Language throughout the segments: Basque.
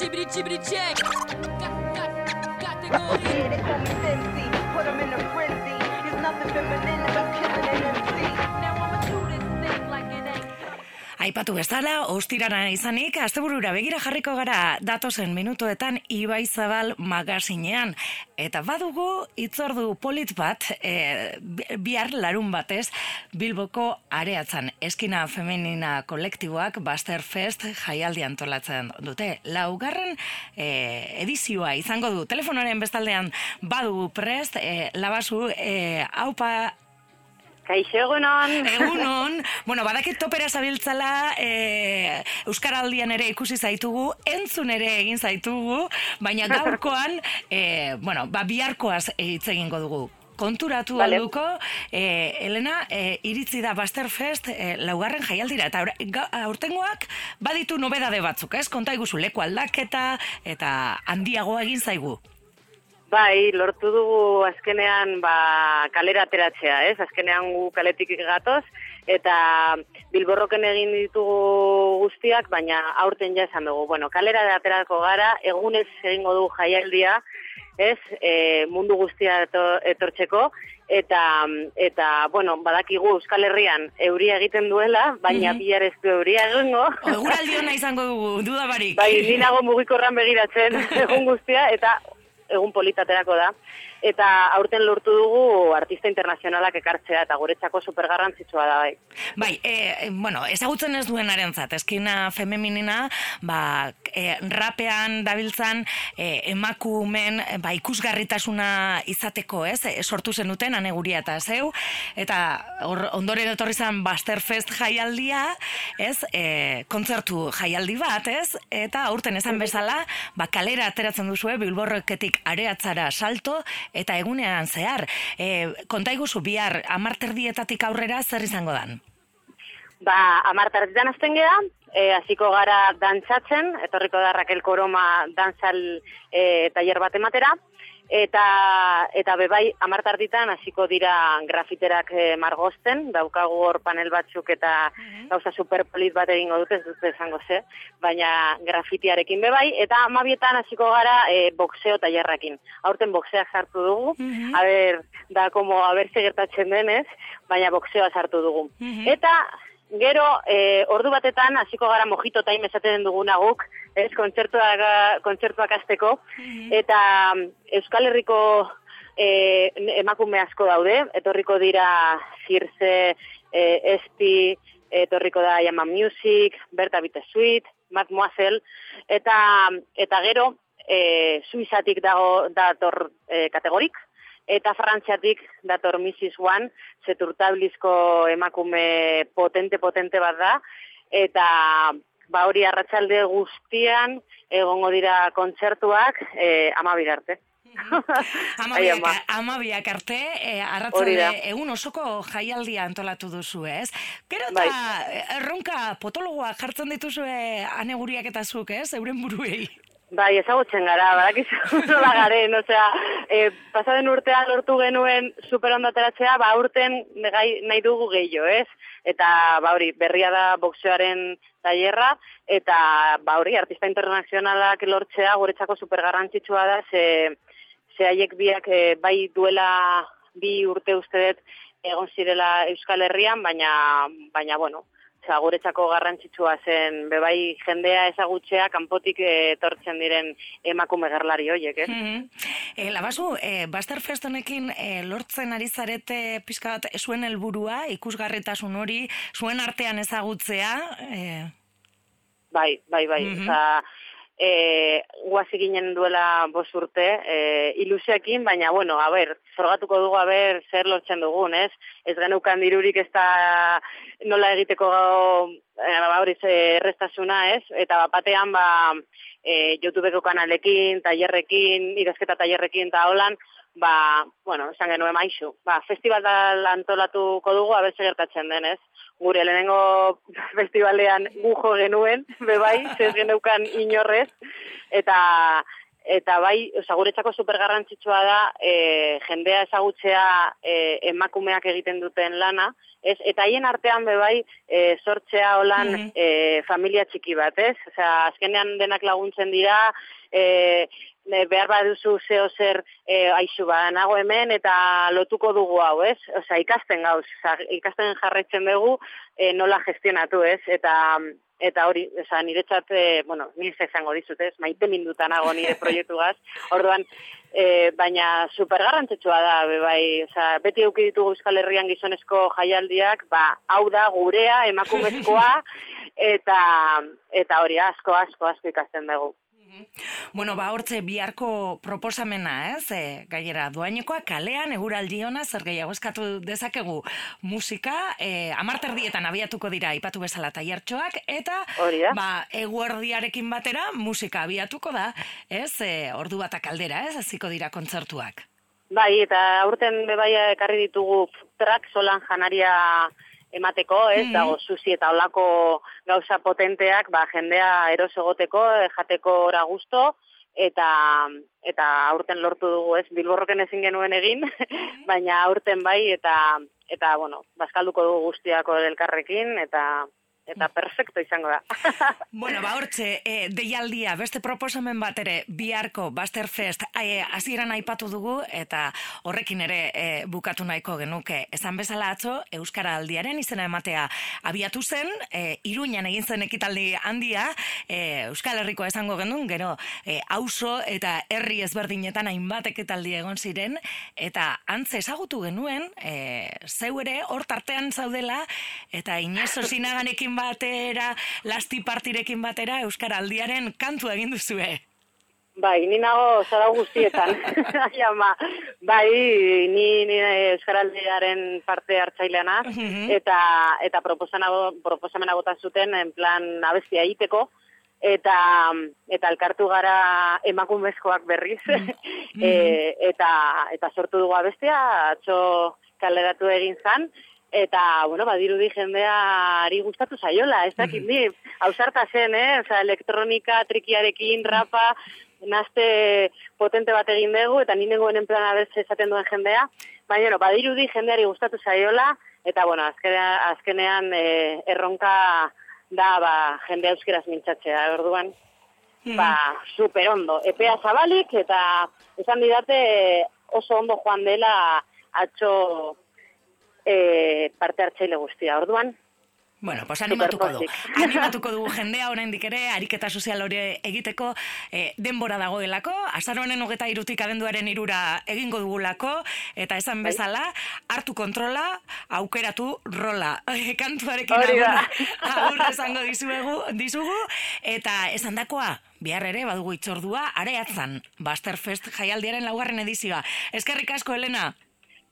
chibbity chibbity check. Got, got Put in a frenzy. There's nothing feminine about killing. Aipatu bezala, ostirana izanik, asteburura begira jarriko gara datozen minutuetan Ibai Zabal magazinean. Eta badugu itzordu polit bat, e, bi- bihar larun batez, Bilboko areatzan eskina femenina kolektiboak Baster Fest jaialdi antolatzen dute. Laugarren e, edizioa izango du. Telefonoaren bestaldean badugu prest, e, labazu, e, haupa Kaixo egunon. Egunon, bueno, badakit topera zabiltzala, e, Euskaraldian ere ikusi zaitugu, entzun ere egin zaitugu, baina gaurkoan, e, bueno, ba, biharkoaz hitz egingo dugu. Konturatu Vale. alduko, e, Elena, e, iritzi da Basterfest e, laugarren jaialdira, eta aurtengoak baditu nobedade batzuk, ez? Konta iguzu, leku aldaketa eta handiagoa egin zaigu. Bai, lortu dugu azkenean ba, kalera ateratzea, ez? Azkenean gu kaletik gatoz, eta bilborroken egin ditugu guztiak, baina aurten ja esan dugu. Bueno, kalera aterako gara, egunez egingo dugu jaialdia, ez? E, mundu guztia eto- etortzeko, eta, eta, bueno, badakigu Euskal Herrian euria egiten duela, baina Mhm. bihar ez du euria egingo. Eguraldi ona izango dugu, dudabarik. Bai, ni nago mugikorran begiratzen egun guztia eta egun politaterako da. Eta aurten lortu dugu artista internazionalak ekartzea eta guretzako supergarrantzitsua da bai. Bai, e, bueno, ezagutzen ez duenarentzat, eskina femenina, ba, e, rapean dabiltzan e, emakumen ba, ikusgarritasuna izateko, ez? E, sortu zenuten aneguria eta zeu, eta hor, ondoren etorri zen Basterfest jaialdia, ez? E, kontzertu jaialdi bat, ez? Eta aurten esan bezala, ba, kalera ateratzen duzue, bilborroketik areatzara salto, eta egunean zehar. E, konta iguzu bihar, amarterdietatik aurrera zer izango dan? Ba, amartartetan azten gea, e, hasiko gara dantzatzen, etorriko da Raquel Koroma dantzal e, taller bat ematera, eta eta bebai amartarditan hasiko dira grafiterak e, margosten, daukagu hor panel batzuk eta gauza superpolit bat egingo dute, ez dute esango ze, baina grafitiarekin bebai, eta amabietan hasiko gara e, boxeo tailerrakin. Aurten boxeak sartu dugu, Mhm. a ber, da como a ber ze gertatzen denez, baina boxeoa sartu dugu. Mhm. Eta gero e, ordu batetan hasiko gara mojito time esaten duguna guk, ez kontzertuak kontzertuak hasteko. Eta mm, Euskal Herriko e, emakume asko daude, etorriko dira Circe, e, Esti, etorriko da Yama Music, Berta Bittesuit, Mademoiselle, eta, eta gero e, Suizatik dago dator e, kategorik, eta Frantziatik dator Mrs. One, zeturtabilizko emakume potente-potente bat da, eta ba hori arratsalde guztian egongo dira kontzertuak e, amabir arte. Ai, Amabiak, ama. amabiak arte, e, arratzalde egun osoko jaialdia antolatu duzu, ez? Gero eta Bai. eh, erronka potologoa jartzen dituzue aneguriak eta zuk, ez? Euren buruei. Bai, ezagutzen gara, badakizu nola garen, osea, e, pasaden urtean lortu genuen super ateratzea, ba urten nahi, nahi dugu gehiago, ez? Eta ba hori, berria da boxeoaren tailerra eta ba hori, artista internazionalak lortzea guretzako super garrantzitsua da, ze, ze haiek biak e, bai duela bi urte uste dut egon zirela Euskal Herrian, baina, baina bueno, Osea, guretzako garrantzitsua zen bebai jendea ezagutzea kanpotik eh, etortzen diren emakume gerlari hoiek, ez? Mhm. E, labazu, e, Basterfest honekin e, lortzen ari zarete pixka bat zuen helburua ikusgarritasun hori, zuen artean ezagutzea, e, Bai, bai, bai. Mhm. Osea, eh, guazi ginen duela bos urte, eh, ilusioekin, baina, bueno, a ber, zorgatuko dugu, a ber, zer lortzen dugun, ez? Ez geneukan dirurik ez da nola egiteko eh, ba, hori ze errestasuna, ez? Eta bapatean, ba, eh, YouTubeko kanalekin, tailerrekin, idazketa tailerrekin eta holan, ba, bueno, esan genuen maixu. Ba, festival antolatuko dugu, a ber, zer gertatzen den, ez? gure lehenengo festivalean gujo genuen, bebai, zez geneukan inorrez, eta eta bai, oza, guretzako supergarrantzitsua da e, jendea ezagutzea e, emakumeak egiten duten lana, ez? Eta haien artean be bai e, sortzea holan Mhm. e, familia txiki bat, ez? Osea, azkenean denak laguntzen dira, e, ne, behar baduzu zeo zer e, aixu ba, nago hemen eta lotuko dugu hau, ez? Osea, ikasten gauz, ikasten jarraitzen dugu e, nola gestionatu, ez? Eta eta hori, osea, niretzat, e, bueno, ni ez izango dizut, ez? Maite minduta nago nire proiektuaz. Orduan, e, baina super garrantzitsua da, be bai, osea, beti eduki ditugu Euskal Herrian gizonezko jaialdiak, ba, hau da gurea, emakumezkoa, eta eta hori asko asko asko ikasten dugu. Bueno, ba, hortze biharko proposamena, ez? E, gainera, doainekoa kalean, eguraldi ona, zer gehiago eskatu dezakegu musika, e, amarterdietan abiatuko dira, ipatu bezala taiartxoak, eta ba, eguerdiarekin batera musika abiatuko da, ez? E, ordu batak aldera, ez? Hasiko dira kontzertuak. Bai, eta aurten bebaia ekarri ditugu truck solan janaria emateko, ez, Mhm. dago susi eta olako gauza potenteak, ba, jendea eros egoteko, eh, jateko ora gusto, eta eta aurten lortu dugu, ez, bilborroken ezin genuen egin, baina aurten bai, eta eta, bueno, bazkalduko dugu guztiako elkarrekin, eta eta perfecto izango da. Bueno, ba, hortxe, e, deialdia, beste proposamen bat ere, biharko Basterfest e, hasieran aipatu dugu, eta horrekin ere e, bukatu nahiko genuke. Esan bezala atzo, Euskara aldiaren izena ematea abiatu zen, e, iruñan egin zen ekitaldi handia, e, Euskal Herrikoa esango genuen, gero, e, auzo eta herri ezberdinetan hainbat ekitaldi egon ziren, eta antze ezagutu genuen, e, zeu ere hor tartean zaudela, eta Inez Osinaganekin batera, lasti partirekin batera, Euskara aldiaren kantu egin duzue. Bai, ni nago zara guztietan. Ama. Bai, ni, ni Euskaraldiaren parte hartzailean naiz, Mhm. eta, eta proposamena bota zuten, en plan, abestia egiteko, eta, eta elkartu gara emakumezkoak berriz, e, eta, eta sortu dugu abestia, atzo kaleratu egin zan, Eta, bueno, badirudi jendea ari gustatu zaiola, ez dakit ni, hausarta zen, eh? Osa, elektronika, trikiarekin, rapa, nazte potente bat egin dugu, eta ni nengoen en plan abez esaten duen jendea, baina, bueno, badirudi jendeari gustatu zaiola, eta, bueno, azkenean, azkenean eh, erronka da, ba, jende euskeraz mintzatzea, orduan, ba, super ondo. Epea zabalik, eta esan didate oso ondo joan dela atxo e, parte hartzaile guztia. Orduan, Bueno, pues animatuko du. Animatuko dugu jendea oraindik ere, ariketa sozial hori egiteko eh, denbora dagoelako, azaronen hogeta irutik abenduaren irura egingo dugulako, eta esan Bai. bezala, hartu kontrola, aukeratu rola. Kantuarekin Hori da. agur, agur esango dizuegu, dizugu, eta esan dakoa, bihar ere badugu itzordua, areatzan, Basterfest jaialdiaren laugarren edizioa. Eskerrik asko, Elena.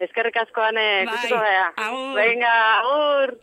Eskerrik askoan Bai, gara. agur. Venga, agur!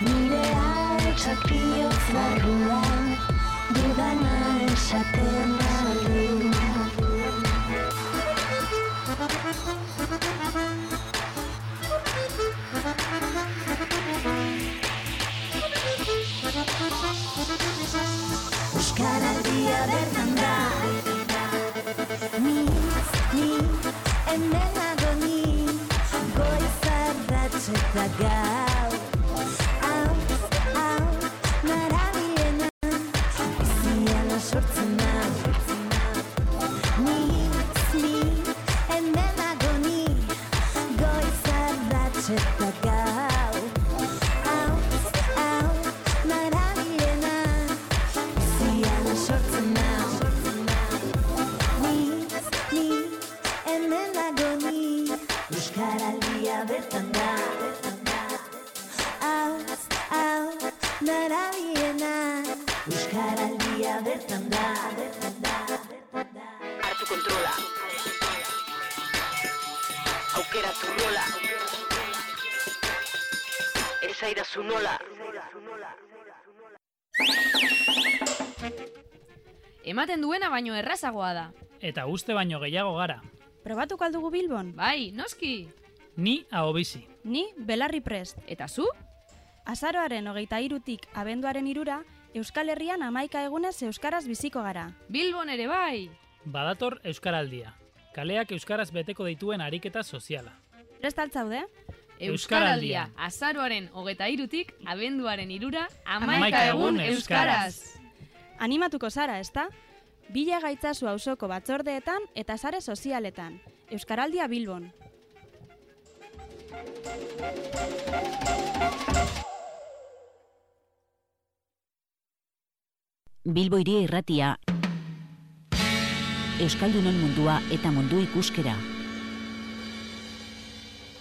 Mireal chapillo zarrua Dudana esaten alduna narabiena Euskaraldia bertan da Hartu kontrola. Aukeratu rola. Esaidazu nola. Ematen duena baino errazagoa da. Eta uste baino gehiago gara. Probatuko aldugu Bilbon? Bai, noski. Ni ahobizi. Ni belarri prest. Eta zu? Azaroaren hogeita irutik abenduaren irura, Euskal Herrian amaika egunez Euskaraz biziko gara. Bilbon ere bai. Badator Euskaraldia. Kaleak Euskaraz beteko dituen ariketa soziala. Prest altzaude? Euskaraldia, azaroaren hogeta irutik, abenduaren irura, amaika egun Euskaraz. Animatuko zara, ezta? Bila gaitzazu auzoko batzordeetan eta sare sozialetan. Euskaraldia Bilbon. Bilbo iria irratia. Euskaldunon mundua eta mundu ikuskera